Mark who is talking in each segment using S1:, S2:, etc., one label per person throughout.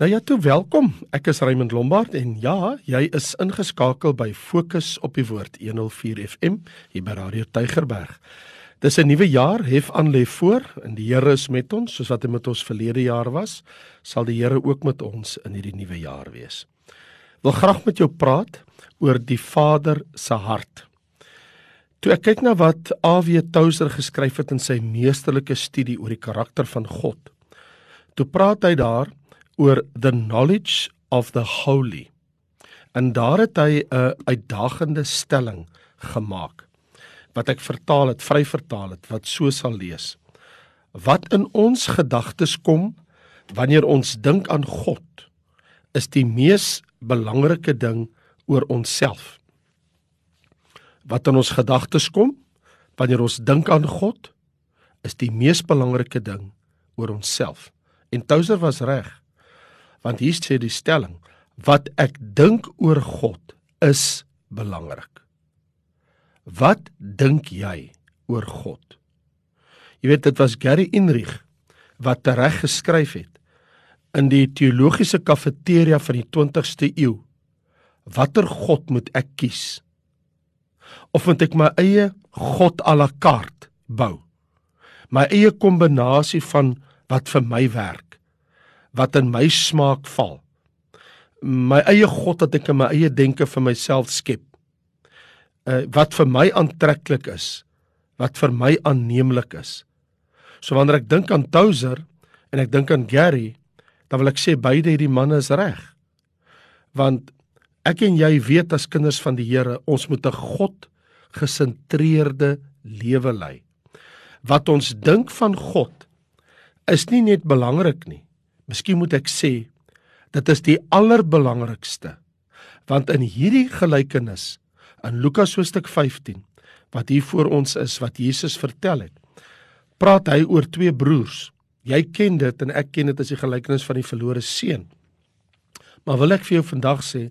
S1: Nou ja, toe welkom. Ek is Raymond Lombard en ja, jy is ingeskakel by Fokus op die Woord 104 FM hier by Radio Tygerberg. Dis 'n nuwe jaar, hef aan lê voor en die Here is met ons soos wat hy met ons verlede jaar was, sal die Here ook met ons in hierdie nuwe jaar wees. Wil graag met jou praat oor die Vader se hart. Toe ek kyk na wat A.W. Tozer geskryf het in sy meesterlike studie oor die karakter van God, toe praat hy daar oor the knowledge of the holy. En daar het hy 'n uitdagende stelling gemaak wat ek vertaal het, vry vertaal het wat so sal lees. Wat in ons gedagtes kom wanneer ons dink aan God is die mees belangrike ding oor onsself. Wat in ons gedagtes kom wanneer ons dink aan God is die mees belangrike ding oor onsself. En Touser was reg want hier sê die stelling wat ek dink oor God is belangrik. Wat dink jy oor God? Jy weet dit was Gary Inrich wat reg geskryf het in die teologiese kafeteria van die 20ste eeu. Watter God moet ek kies? Of moet ek my eie God à la carte bou? My eie kombinasie van wat vir my werk wat in my smaak val. My eie God wat ek in my eie denke vir myself skep. Uh wat vir my aantreklik is, wat vir my aanneemlik is. So wanneer ek dink aan Touser en ek dink aan Gary, dan wil ek sê beide hierdie manne is reg. Want ek en jy weet as kinders van die Here, ons moet 'n God gesentreerde lewe lei. Wat ons dink van God is nie net belangrik nie. Miskien moet ek sê dit is die allerbelangrikste want in hierdie gelykenis in Lukas hoofstuk 15 wat hier voor ons is wat Jesus vertel het praat hy oor twee broers. Jy ken dit en ek ken dit as die gelykenis van die verlore seun. Maar wil ek vir jou vandag sê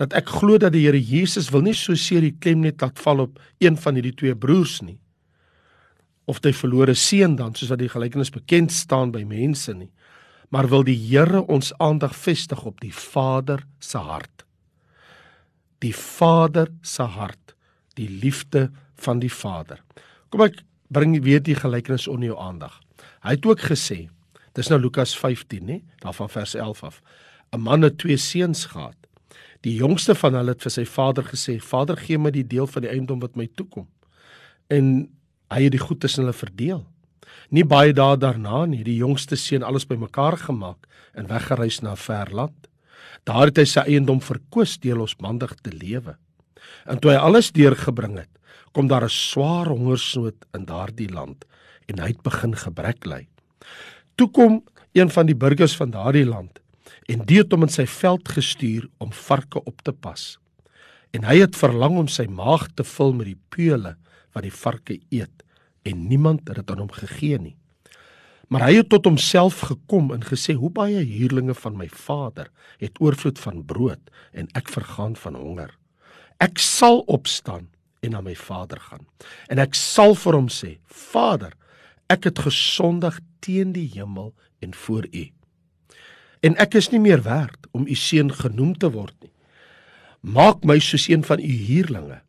S1: dat ek glo dat die Here Jesus wil nie so seer die klem net laat val op een van hierdie twee broers nie of die verlore seun dan soos wat die gelykenis bekend staan by mense nie maar wil die Here ons aandag vestig op die Vader se hart. Die Vader se hart, die liefde van die Vader. Kom ek bring weer die gelykenis onder jou aandag. Hy het ook gesê, dis nou Lukas 15, nê, daarvan vers 11 af. 'n Man het twee seuns gehad. Die jongste van hulle het vir sy vader gesê: "Vader, gee my die deel van die eiendom wat my toekom." En hy het die goed tussen hulle verdeel. Nie baie dae daarna nie, die jongste seun alles bymekaar gemaak en weggereis na 'n ver land. Daar het hy sy eiendom verkoos deel ons mandig te lewe. En toe hy alles deurgebring het, kom daar 'n swaar hongersnood in daardie land en hy het begin gebrek ly. Toe kom een van die burgers van daardie land en dit het hom in sy veld gestuur om varke op te pas. En hy het verlang om sy maag te vul met die peule wat die varke eet en niemand het dit aan hom gegee nie. Maar hy het tot homself gekom en gesê: "Hoe baie huurlinge van my vader het oorvloed van brood en ek vergaan van honger. Ek sal opstaan en na my vader gaan en ek sal vir hom sê: Vader, ek het gesondig teen die hemel en voor U. En ek is nie meer werd om U seun genoem te word nie. Maak my soos een van U huurlinge."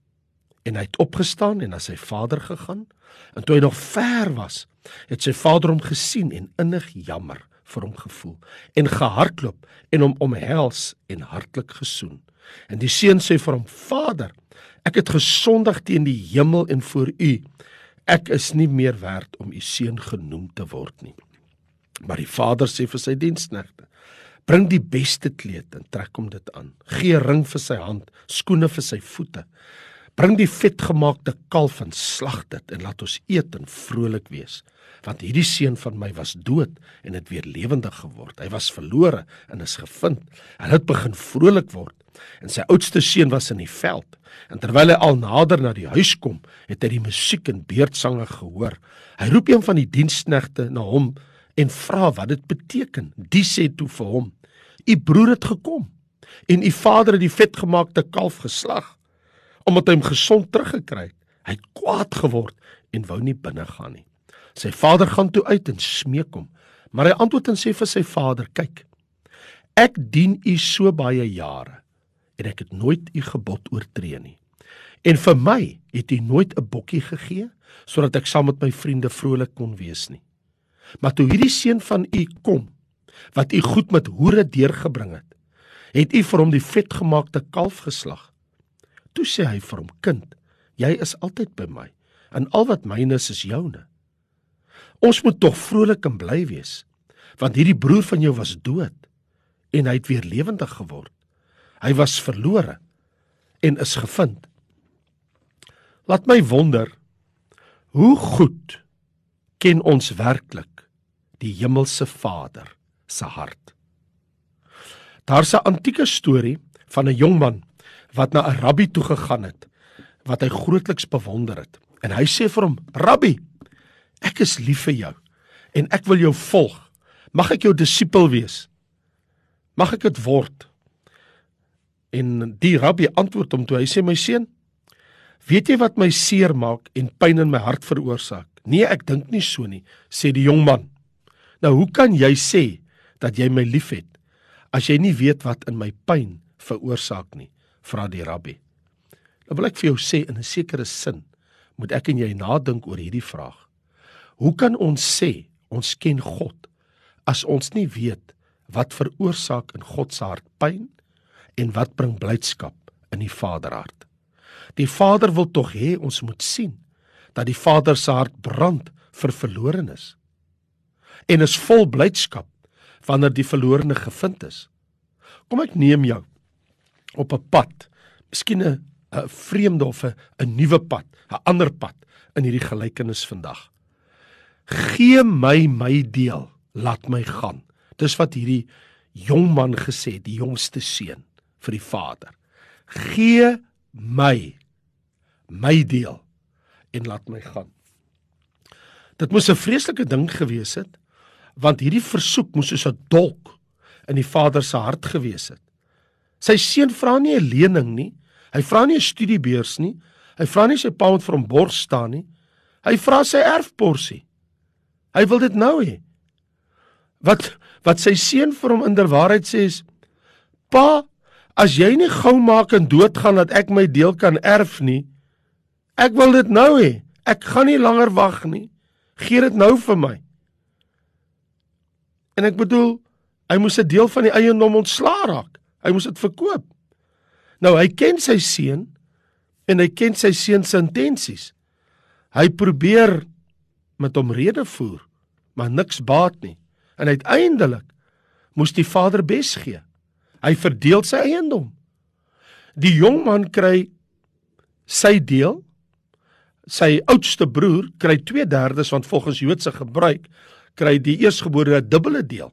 S1: En hy het opgestaan en na sy vader gegaan. En toe hy nog ver was, het sy vader hom gesien en innig jammer vir hom gevoel en gehardloop en hom omhels en hartlik gesoen. En die seun sê vir hom: "Vader, ek het gesondig teen die hemel en voor U. Ek is nie meer werd om U seun genoem te word nie." Maar die vader sê vir sy diensknegte: Bring die beste kleed en trek hom dit aan. Gee ring vir sy hand, skoene vir sy voete. Bring die vetgemaakte kalf en slag dit en laat ons eet en vrolik wees. Want hierdie seun van my was dood en het weer lewendig geword. Hy was verlore en is gevind. En hy het begin vrolik word. En sy oudste seun was in die veld. En terwyl hy al nader na die huis kom, het hy die musiek en beerdsange gehoor. Hy roep een van die diensknegte na hom en vra wat dit beteken. Die sê toe vir hom: "U broer het gekom en u vader het die vetgemaakte kalf geslag." Omdat hy hom gesond teruggekry het. Hy het kwaad geword en wou nie binne gaan nie. Sy vader gaan toe uit en smeek hom, maar hy antwoord en sê vir sy vader: "Kyk, Ek dien U so baie jare en ek het nooit U gebod oortree nie. En vir my het U nooit 'n bokkie gegee sodat ek saam met my vriende vrolik kon wees nie. Maar toe hierdie seun van U kom wat U goed met hoere deurgebring het, het U vir hom die vetgemaakte kalf geslag. Toe sê hy vir hom: "Kind, jy is altyd by my en al wat myne is, is joune. Ons moet tog vrolik en bly wees, want hierdie broer van jou was dood en hy het weer lewendig geword. Hy was verlore en is gevind. Laat my wonder hoe goed ken ons werklik die hemelse Vader se hart. Daar's 'n antieke storie van 'n jong man wat na 'n rabbi toe gegaan het wat hy grootliks bewonder het. En hy sê vir hom: "Rabbi, ek is lief vir jou en ek wil jou volg. Mag ek jou disipel wees?" Mag ek dit word? En die rabbi antwoord hom toe hy sê my seun, weet jy wat my seer maak en pyn in my hart veroorsaak? Nee, ek dink nie so nie, sê die jong man. Nou, hoe kan jy sê dat jy my liefhet as jy nie weet wat in my pyn veroorsaak nie? Vra die rabbi. Nou wil ek vir jou sê in 'n sekere sin moet ek en jy nadink oor hierdie vraag. Hoe kan ons sê ons ken God as ons nie weet wat veroorsaak in God se hart pyn en wat bring blydskap in die Vaderhart. Die Vader wil tog hê ons moet sien dat die Vader se hart brand vir verlorenes en is vol blydskap wanneer die verlorene gevind is. Kom ek neem jou op 'n pad, miskien 'n 'n vreemde of 'n nuwe pad, 'n ander pad in hierdie gelykenis vandag. Gee my my deel, laat my gaan. Dis wat hierdie jong man gesê, die jongste seun vir die vader. Gee my my deel en laat my gaan. Dit moes 'n vreeslike ding gewees het want hierdie versoek moes soos 'n dolk in die vader se hart gewees het. Sy seun vra nie 'n lening nie. Hy vra nie 'n studiebeurs nie. Hy vra nie sy pa moet vir hom borg staan nie. Hy vra sy erfporsie. Hy wil dit nou hê. Wat wat sy seun vir hom inderwaarheid sê is: "Pa, as jy nie gou maak en doodgaan dat ek my deel kan erf nie, ek wil dit nou hê. Ek gaan nie langer wag nie. Gee dit nou vir my." En ek bedoel, hy moes 'n deel van die eiendom ontslaa raak. Hy moes dit verkoop. Nou hy ken sy seun en hy ken sy seun se intensies. Hy probeer met hom redevoer, maar niks baat nie. En uiteindelik moes die vader bes gee. Hy verdeel sy eiendom. Die jong man kry sy deel. Sy oudste broer kry 2/3 want volgens Joodse gebruik kry die eersgebore 'n dubbele deel.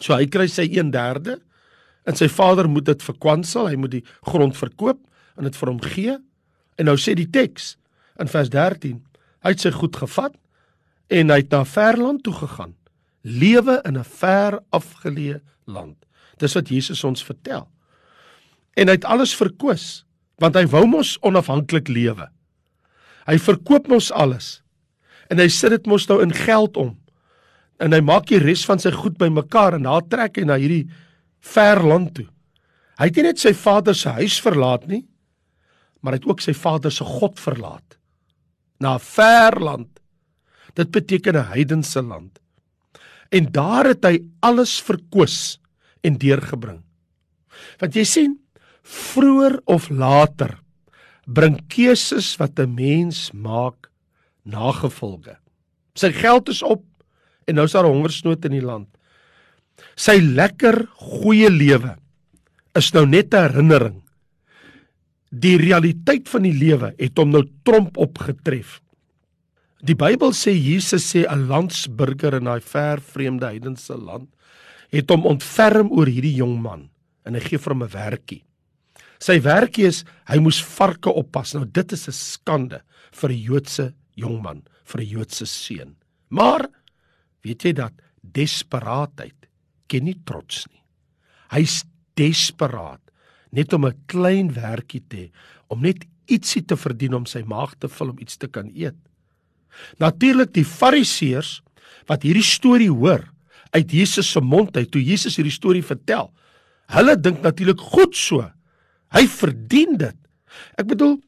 S1: So hy kry sy 1/3 en sy vader moet dit verkwansel, hy moet die grond verkoop en dit vir hom gee. En nou sê die teks in vers 13, hy het sy goed gevat en hy het na Verland toe gegaan lewe in 'n ver afgeleë land. Dis wat Jesus ons vertel. En hy het alles verkoos want hy wou mos onafhanklik lewe. Hy verkoop mos alles. En hy sit dit mos nou in geld om. En hy maak die res van sy goed bymekaar en daar trek hy na hierdie ver land toe. Hy het nie net sy vader se huis verlaat nie, maar hy het ook sy vader se God verlaat. Na 'n ver land. Dit beteken 'n heidense land en daar het hy alles verkoos en deurgebring. Want jy sien, vroeër of later bring keuses wat 'n mens maak nagevolge. Sy geld is op en nou is daar hongersnood in die land. Sy lekker goeie lewe is nou net 'n herinnering. Die realiteit van die lewe het hom nou tromp opgetref. Die Bybel sê Jesus sê 'n landsburger in daai ver vreemde heidense land het hom ontferm oor hierdie jong man en hy gee vir hom 'n werkie. Sy werkie is hy moes varke oppas. Nou dit is 'n skande vir 'n Joodse jong man, vir 'n Joodse seun. Maar weet jy dat desperaatheid ken nie trots nie. Hy's desperaat net om 'n klein werkie te hê, om net ietsie te verdien om sy maag te vul om iets te kan eet. Natuurlik die Fariseërs wat hierdie storie hoor uit Jesus se mond uit toe Jesus hierdie storie vertel. Hulle dink natuurlik goed so. Hy verdien dit. Ek bedoel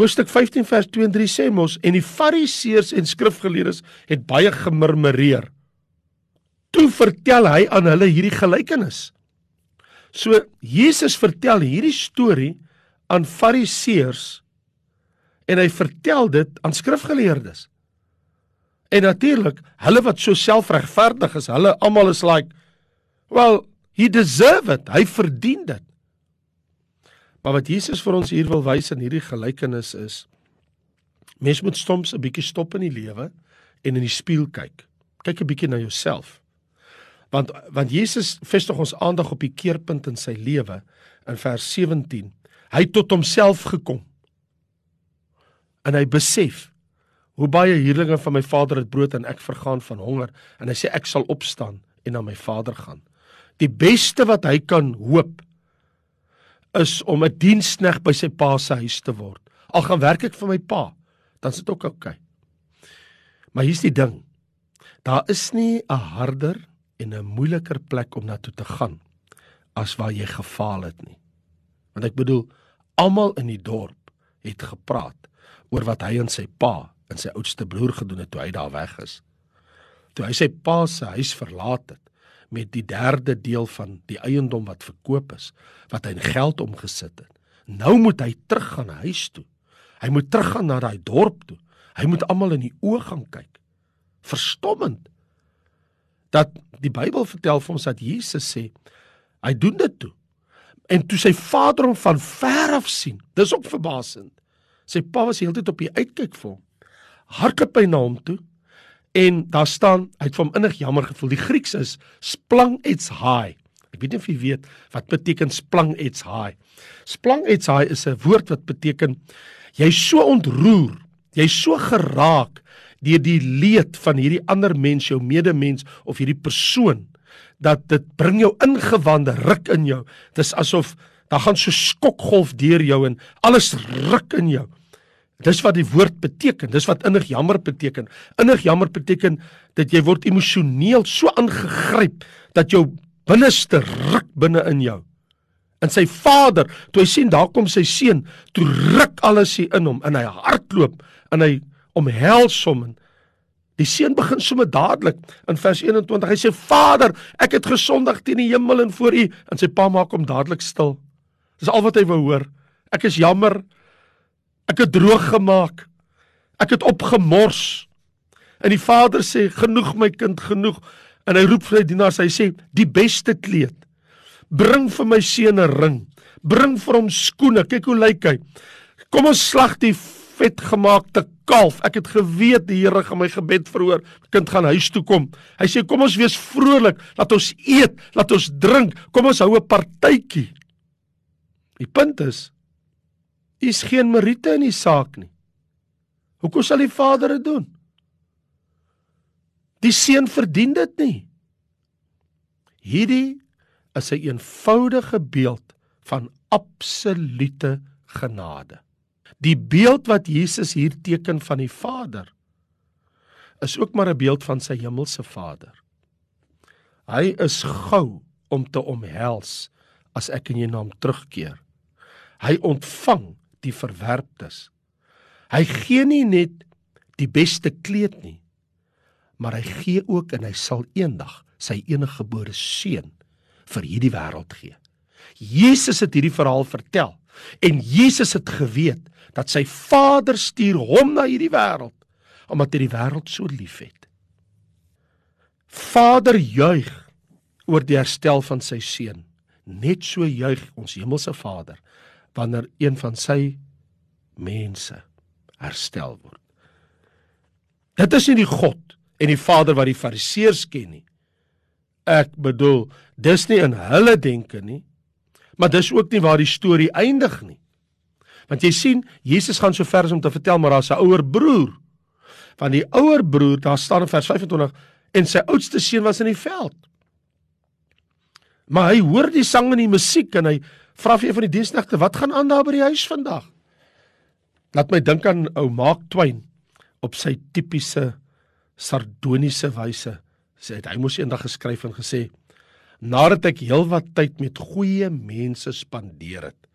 S1: Hoofstuk 15 vers 2 en 3 sê mos en die fariseërs en skrifgeleerdes het baie gemurmureer. Toe vertel hy aan hulle hierdie gelykenis. So Jesus vertel hierdie storie aan fariseërs en hy vertel dit aan skrifgeleerdes. En natuurlik, hulle wat so selfregverdig is, hulle almal is like, well, he deserve it. Hy verdien dit. Maar wat Jesus vir ons hier wil wys in hierdie gelykenis is mens moet soms 'n bietjie stop in die lewe en in die spieël kyk. Kyk 'n bietjie na jouself. Want want Jesus vestig ons aandag op die keerpunt in sy lewe in vers 17. Hy het tot homself gekom. En hy besef hoe baie huurlinge van my vader het brood en ek vergaan van honger en hy sê ek sal opstaan en na my vader gaan. Die beste wat hy kan hoop is om 'n dienskneg by sy pa se huis te word. Al gaan werk ek vir my pa, dan is dit ook oukei. Okay. Maar hier's die ding. Daar is nie 'n harder en 'n moeiliker plek om na toe te gaan as waar jy gefaal het nie. Want ek bedoel, almal in die dorp het gepraat oor wat hy en sy pa en sy oudste broer gedoen het toe hy daar weg is. Toe hy sy pa se huis verlaat het, met die derde deel van die eiendom wat verkoop is, wat hy in geld omgesit het. Nou moet hy teruggaan huis toe. Hy moet teruggaan na daai dorp toe. Hy moet almal in die oë gaan kyk. Verstommend. Dat die Bybel vertel vir ons dat Jesus sê hy doen dit toe. En toe sy vader hom van ver af sien, dis ook verbasend. Sy pa was heeltyd op die uitkyk vir hom. Hardloop hy na hom toe En daar staan, hy het vir hom innig jammer gevoel. Die Grieks is splang ets high. Ek weet nie of jy weet wat beteken splang ets high. Splang ets high is 'n woord wat beteken jy's so ontroer, jy's so geraak deur die leed van hierdie ander mens, jou medemens of hierdie persoon dat dit bring jou ingewande ruk in jou. Dis asof daar gaan so skokgolf deur jou en alles ruk in jou. Dis wat die woord beteken. Dis wat innig jammer beteken. Innig jammer beteken dat jy word emosioneel so aangegryp dat jou binneste ruk binne in jou. En sy vader, toe hy sien daar kom sy seun, toe ruk alles hier in hom en hy hardloop en hy omhels hom en die seun begin sommer dadelik in vers 21. Hy sê: "Vader, ek het gesondig teen die hemel en voor U." En sy pa maak hom dadelik stil. Dis al wat hy wou hoor. Ek is jammer. Ek het droog gemaak. Ek het opgemors. En die vader sê: "Genoeg my kind, genoeg." En hy roep vir sy dienaars, hy sê: "Die beste kleed. Bring vir my seun 'n ring. Bring vir hom skoene. Kyk hoe lyk hy. Kom ons slag die vetgemaakte kalf. Ek het geweet die Here gaan my gebed verhoor. Kind gaan huis toe kom. Hy sê: "Kom ons wees vrolik. Laat ons eet, laat ons drink. Kom ons hou 'n partytjie." Die punt is Hier's geen meriete in die saak nie. Hoekom sal die Vader dit doen? Die seun verdien dit nie. Hierdie is 'n eenvoudige beeld van absolute genade. Die beeld wat Jesus hier teken van die Vader is ook maar 'n beeld van sy hemelse Vader. Hy is gou om te omhels as ek in jou naam terugkeer. Hy ontvang die verwerptes. Hy gee nie net die beste kleed nie, maar hy gee ook en hy sal eendag sy eniggebore seun vir hierdie wêreld gee. Jesus het hierdie verhaal vertel en Jesus het geweet dat sy Vader stuur hom na hierdie wêreld omdat hy die wêreld so liefhet. Vader juig oor die herstel van sy seun. Net so juig ons hemelse Vader wanneer een van sy mense herstel word. Dit is nie die God en die Vader wat die Fariseërs ken nie. Ek bedoel, dis nie in hulle denke nie, maar dis ook nie waar die storie eindig nie. Want jy sien, Jesus gaan so ver as om te vertel maar daar's 'n ouer broer. Van die ouer broer, daar staan in vers 25 en sy oudste seun was in die veld. Maar hy hoor die sang en die musiek en hy vra vir een van die diensknegte, "Wat gaan aan daar by die huis vandag?" Laat my dink aan ou Mark Twain op sy tipiese sardoniese wyse Sê hy moes eendag geskryf en gesê: "Nadat ek heelwat tyd met goeie mense spandeer het,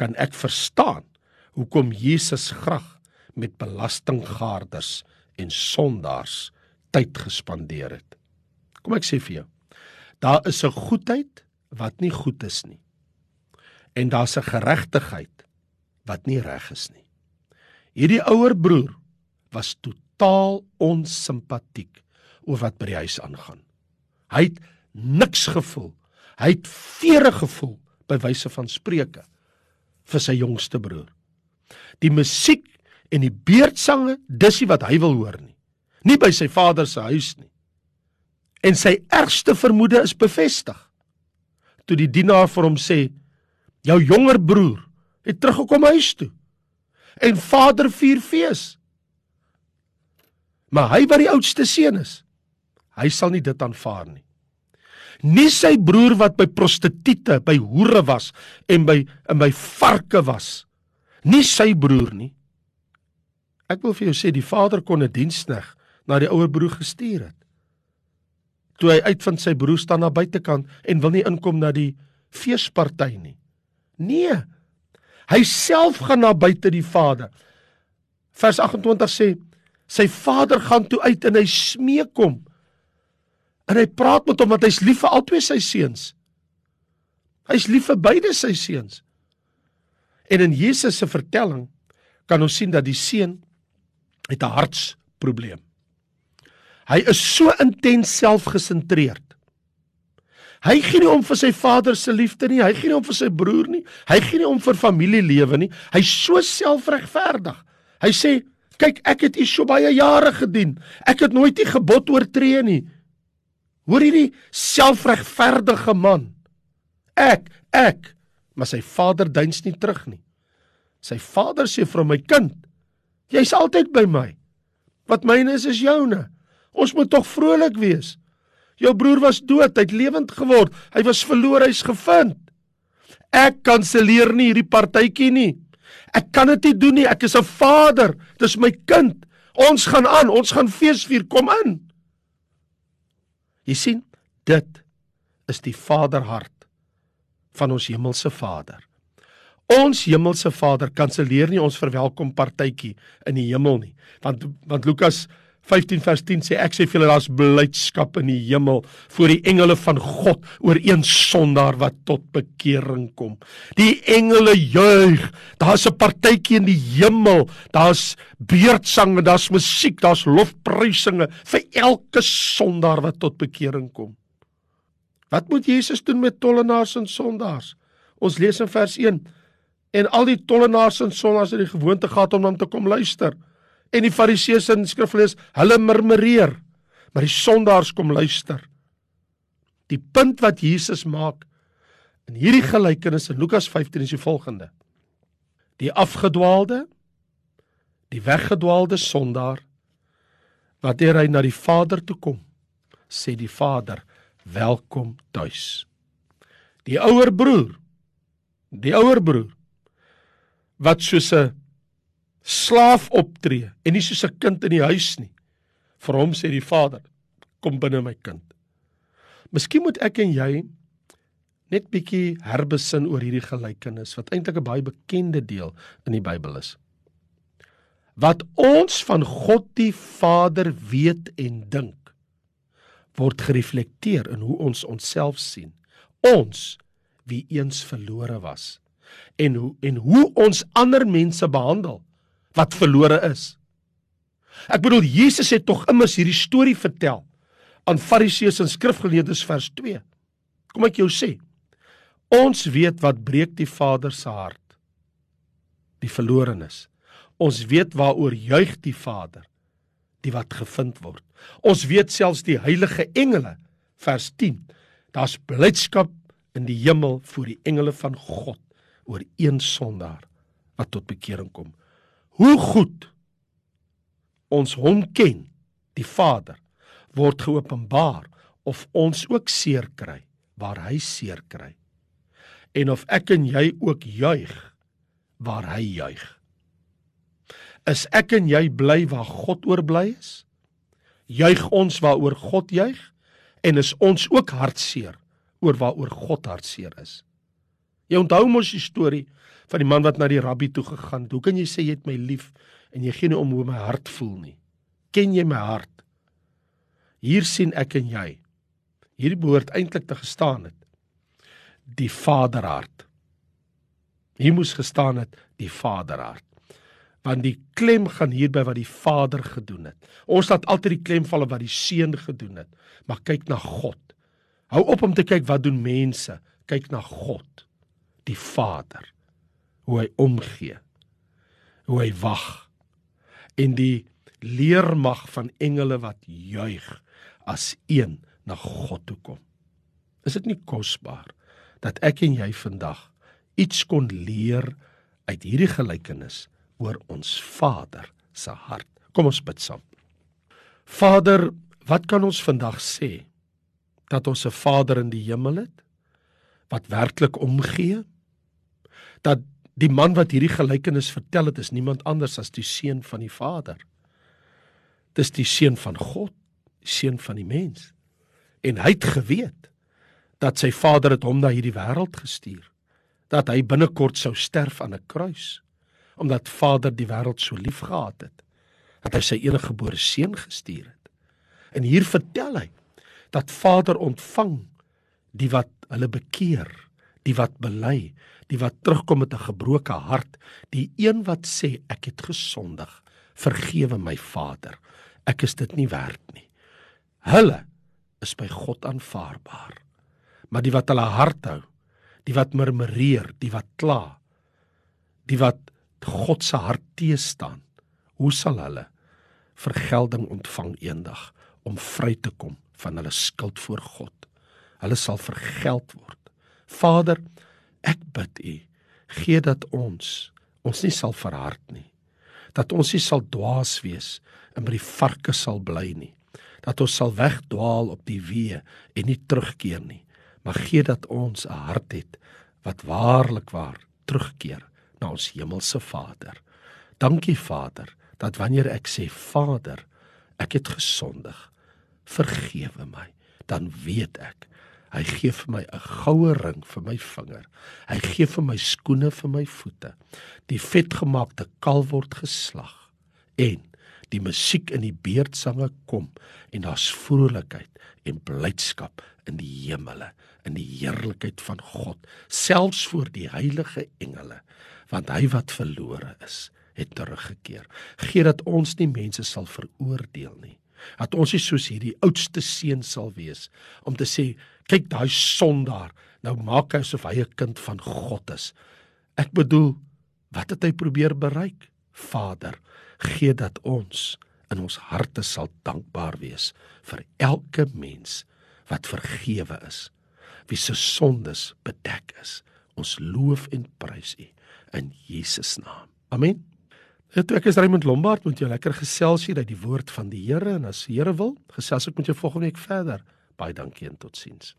S1: kan ek verstaan hoekom Jesus graag met belastinggaarders en sondaars tyd gespandeer het." Kom ek sê vir jou. Daar is 'n goedheid wat nie goed is nie. En daar's 'n geregtigheid wat nie reg is nie. Hierdie ouer broer was totaal onsimpatiek oor wat by die huis aangaan. Hy het niks gevoel. Hy het vere gevoel by wyse van spreuke vir sy jongste broer. Die musiek en die beerdsange, dis nie wat hy wil hoor nie. Nie by sy vader se huis nie. En sy ergste vermoede is bevestig. Toe die dienaar vir hom sê: "Jou jonger broer het teruggekom huis toe en vader vier fees." Maar hy wat die oudste seun is, hy sal nie dit aanvaar nie. Nie sy broer wat by prostituie, by hoere was en by in by varke was. Nie sy broer nie. Ek wil vir jou sê die vader kon 'n dienskneg na die ouer broer gestuur het toe hy uitvind sy broer staan na buitekant en wil nie inkom na die feesparty nie. Nee. Hy self gaan na buite die vader. Vers 28 sê sy vader gaan toe uit en hy smeek hom. En hy praat met hom want hy's lief vir albei sy seuns. Hy's lief vir beide sy seuns. En in Jesus se vertelling kan ons sien dat die seun het 'n hartsprobleem. Hy is so intens selfgesentreerd. Hy gee nie om vir sy vader se liefde nie, hy gee nie om vir sy broer nie, hy gee nie om vir familielewe nie. Hy's so selfregverdig. Hy sê, "Kyk, ek het U so baie jare gedien. Ek het nooit U gebod oortree nie." Hoor hierdie selfregverdige man. Ek, ek, maar sy vader duins nie terug nie. Sy vader sê vir "My kind, jy's altyd by my. Wat myne is, is joune." Ons moet tog vrolik wees. Jou broer was dood, hy't lewend geword. Hy was verlore, hy's gevind. Ek kanselleer nie hierdie partytjie nie. Ek kan dit nie doen nie. Ek is 'n vader. Dis my kind. Ons gaan aan. Ons gaan feesvier. Kom in. Jy sien, dit is die vaderhart van ons hemelse Vader. Ons hemelse Vader kanselleer nie ons verwelkom partytjie in die hemel nie. Want want Lukas 15 vers 10 sê ek sê vir julle daar's blydskap in die hemel voor die engele van God oor een sondaar wat tot bekering kom. Die engele juig. Daar's 'n partytjie in die hemel. Daar's beurtsange, daar's musiek, daar's lofprysinge vir elke sondaar wat tot bekering kom. Wat moet Jesus doen met tollenaars en sondaars? Ons lees in vers 1 en al die tollenaars en sondaars het die gewoonte gehad om hom te kom luister en die fariseërs en skrifgeleerdes, hulle murmureer, maar die sondaars kom luister. Die punt wat Jesus maak in hierdie gelykenis in Lukas 15 is die volgende: Die afgedwaalde, die weggedwaalde sondaar wat hy na die Vader toe kom, sê die Vader, "Welkom tuis." Die ouer broer, die ouer broer wat soos 'n slaaf optree en nie soos 'n kind in die huis nie. Vir hom sê die Vader: "Kom binne my kind." Miskien moet ek en jy net bietjie herbesin oor hierdie gelykenis wat eintlik 'n baie bekende deel in die Bybel is. Wat ons van God die Vader weet en dink word gereflekteer in hoe ons onsself sien. Ons wie eens verlore was en hoe en hoe ons ander mense behandel wat verlore is. Ek bedoel Jesus het tog immers hierdie storie vertel aan Fariseërs en skrifgeleerdes vers 2. Kom ek jou sê. Ons weet wat breek die Vader se hart. Die verlorenes. Ons weet waaroor juig die Vader die wat gevind word. Ons weet selfs die heilige engele vers 10. Daar's blydskap in die hemel vir die engele van God oor een sondaar wat tot bekering kom hoe goed ons hom ken, die Vader, word geopenbaar of ons ook seer kry waar hy seer kry. En of ek en jy ook juig waar hy juig. Is ek en jy bly waar God oor bly is? Juig ons waaroor God juig En is ons ook hartseer oor waaroor God hartseer is. Jy onthou mos die storie van die man wat na die rabbi toe gegaan het. Hoe kan jy sê jy het my lief en jy gee nie om hoe my hart voel nie? Ken jy my hart? Hier sien ek en jy. Hierdie behoort eintlik te gestaan het. Die Vaderhart. Hier moes gestaan het die Vaderhart. Want die klem gaan hier by wat die Vader gedoen het. Ons laat altyd die klem val op wat die Seun gedoen het, maar kyk na God. Hou op om te kyk wat doen mense, kyk na God, die Vader. Hoe hy omgee. Hoe hy wag. En die leermag van engele wat juig as een na God toe kom. Is dit nie kosbaar dat ek en jy vandag iets kon leer uit hierdie gelykenis oor ons Vader se hart. Kom ons bid saam. Vader, wat kan ons vandag sê dat ons 'n Vader in die hemel het wat werklik omgee? Dat die man wat hierdie gelykenis vertel het is niemand anders as die seun van die Vader. Dis die seun van God, die seun van die mens. En hy het geweet dat sy Vader het hom na hierdie wêreld gestuur dat hy binnekort sou sterf aan 'n kruis omdat Vader die wêreld so liefgehad het dat hy sy enige gebore seun gestuur het. En hier vertel hy dat Vader ontvang die wat hulle bekeer, die wat bely, die wat terugkom met 'n gebroke hart, die een wat sê ek het gesondig, vergewe my Vader. Ek is dit nie werd nie. Hulle is by God aanvaarbaar. Maar die wat hulle hart hou, die wat murmureer, die wat kla, die wat God se hart teestaan, hoe sal hulle vergelding ontvang eendag om vry te kom van hulle skuld voor God? Hulle sal vergeld word. Vader, ek bid U, gee dat ons ons nie sal verhard nie. Dat ons nie sal dwaas wees en by die varke sal bly nie. Dat ons sal wegdwaal op die weë en nie terugkeer nie. Maar gee dat ons 'n hart het wat waarlik waar terugkeer na ons hemelse Vader. Dankie Vader dat wanneer ek sê Vader, ek het gesondig, vergewe my, dan weet ek hy gee vir my 'n goue ring vir my vinger. Hy gee vir my skoene vir my voete. Die vetgemaakte kalf word geslag en die musiek in die beerdsange kom en daar's vrolikheid en blydskap in die hemele in die heerlikheid van God selfs voor die heilige engele want hy wat verlore is het teruggekeer gee dat ons nie mense sal veroordeel nie dat ons nie soos hierdie oudste seun sal wees om te sê kyk daai sondaar nou maak hy asof hy 'n kind van God is ek bedoel wat het hy probeer bereik Vader gee dat ons in ons harte sal dankbaar wees vir elke mens wat vergewe is, wie se sondes bedek is. Ons loof en prys U in Jesus naam. Amen. Dit ek is Raymond Lombard met jou lekker gesels hier uit die woord van die Here en as die Here wil, gesels ek met jou volgende week verder. Baie dankie en totsiens.